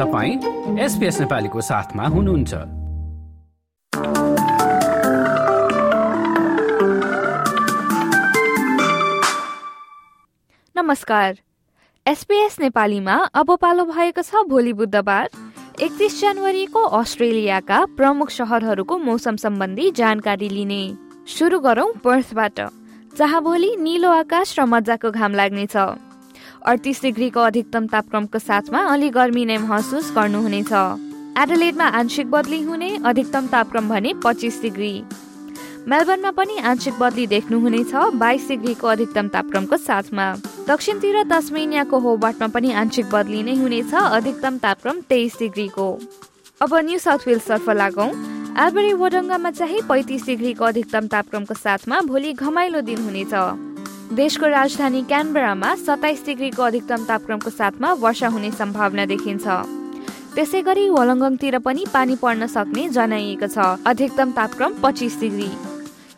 तपाईँ एसपिएस नेपालीको साथमा हुनुहुन्छ। नमस्कार। एसपिएस नेपालीमा अब पालो भएको छ भोलि बुधबार एकतिस जनवरीको अस्ट्रेलियाका प्रमुख सहरहरूको मौसम सम्बन्धी जानकारी लिने। सुरु गरौं पर्थबाट जहाँ भोलि निलो आकाश र मजाको घाम लाग्नेछ। अडतिस डिग्रीको अधिकतम तापक्रमको साथमा अलि गर्मी नै महसुस गर्नुहुनेछ। एडलेडमा आंशिक बदली हुने अधिकतम तापक्रम भने पच्चिस डिग्री। मेलबर्नमा पनि आंशिक बदली देख्नुहुनेछ बाइस डिग्रीको अधिकतम तापक्रमको साथमा। दक्षिणतिर तस्मेनियाको होबाटमा पनि आंशिक बदली नै हुनेछ अधिकतम तापक्रम तेइस डिग्रीको। अब न्यू साउथ वेल्सतर्फ लागौँ। एल्बरी वडङ्गामा चाहिँ पैँतिस डिग्रीको अधिकतम तापक्रमको साथमा भोलि घमाइलो दिन हुनेछ। देशको राजधानी क्यानबरामा सताइस डिग्रीको अधिकतम तापक्रमको साथमा वर्षा हुने सम्भावना देखिन्छ। त्यसै गरी वलङ्गङतिर पनि पानी पर्न सक्ने जनाइएको छ। अधिकतम तापक्रम पच्चिस डिग्री।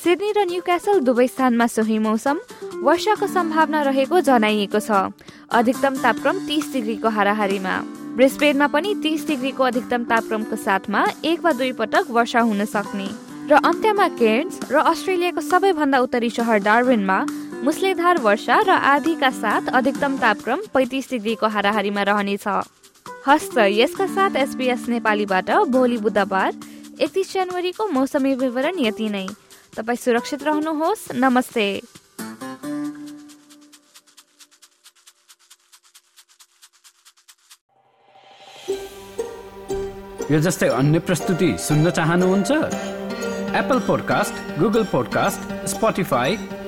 सिडनी र न्यू क्यासल दुवै स्थानमा सोही मौसम। वर्षाको सम्भावना रहेको जनाइएको छ। अधिकतम तापक्रम तिस डिग्रीको हाराहारीमा। ब्रिस्बेनमा पनि तिस डिग्रीको अधिकतम तापक्रमको साथमा एक वा दुई पटक वर्षा हुन सक्ने। र अन्त्यमा केर्न्स र अस्ट्रेलियाको सबैभन्दा उत्तरी सहर डार्विनमा मुसलेधार वर्षा र आधीका साथ अधिकतम तापक्रम पैँतिस डिग्रीको हाराहारीमा रहनेछ। हस्त यसका साथ एसपिएस नेपालीबाट भोलि बुधबार एकतिस जनवरीको मौसमी विवरण यति नै। तपाईँ सुरक्षित रहनुहोस्। नमस्ते। यो जस्तै अन्य प्रस्तुति सुन्न चाहनुहुन्छ? Apple podcast Google podcast Spotify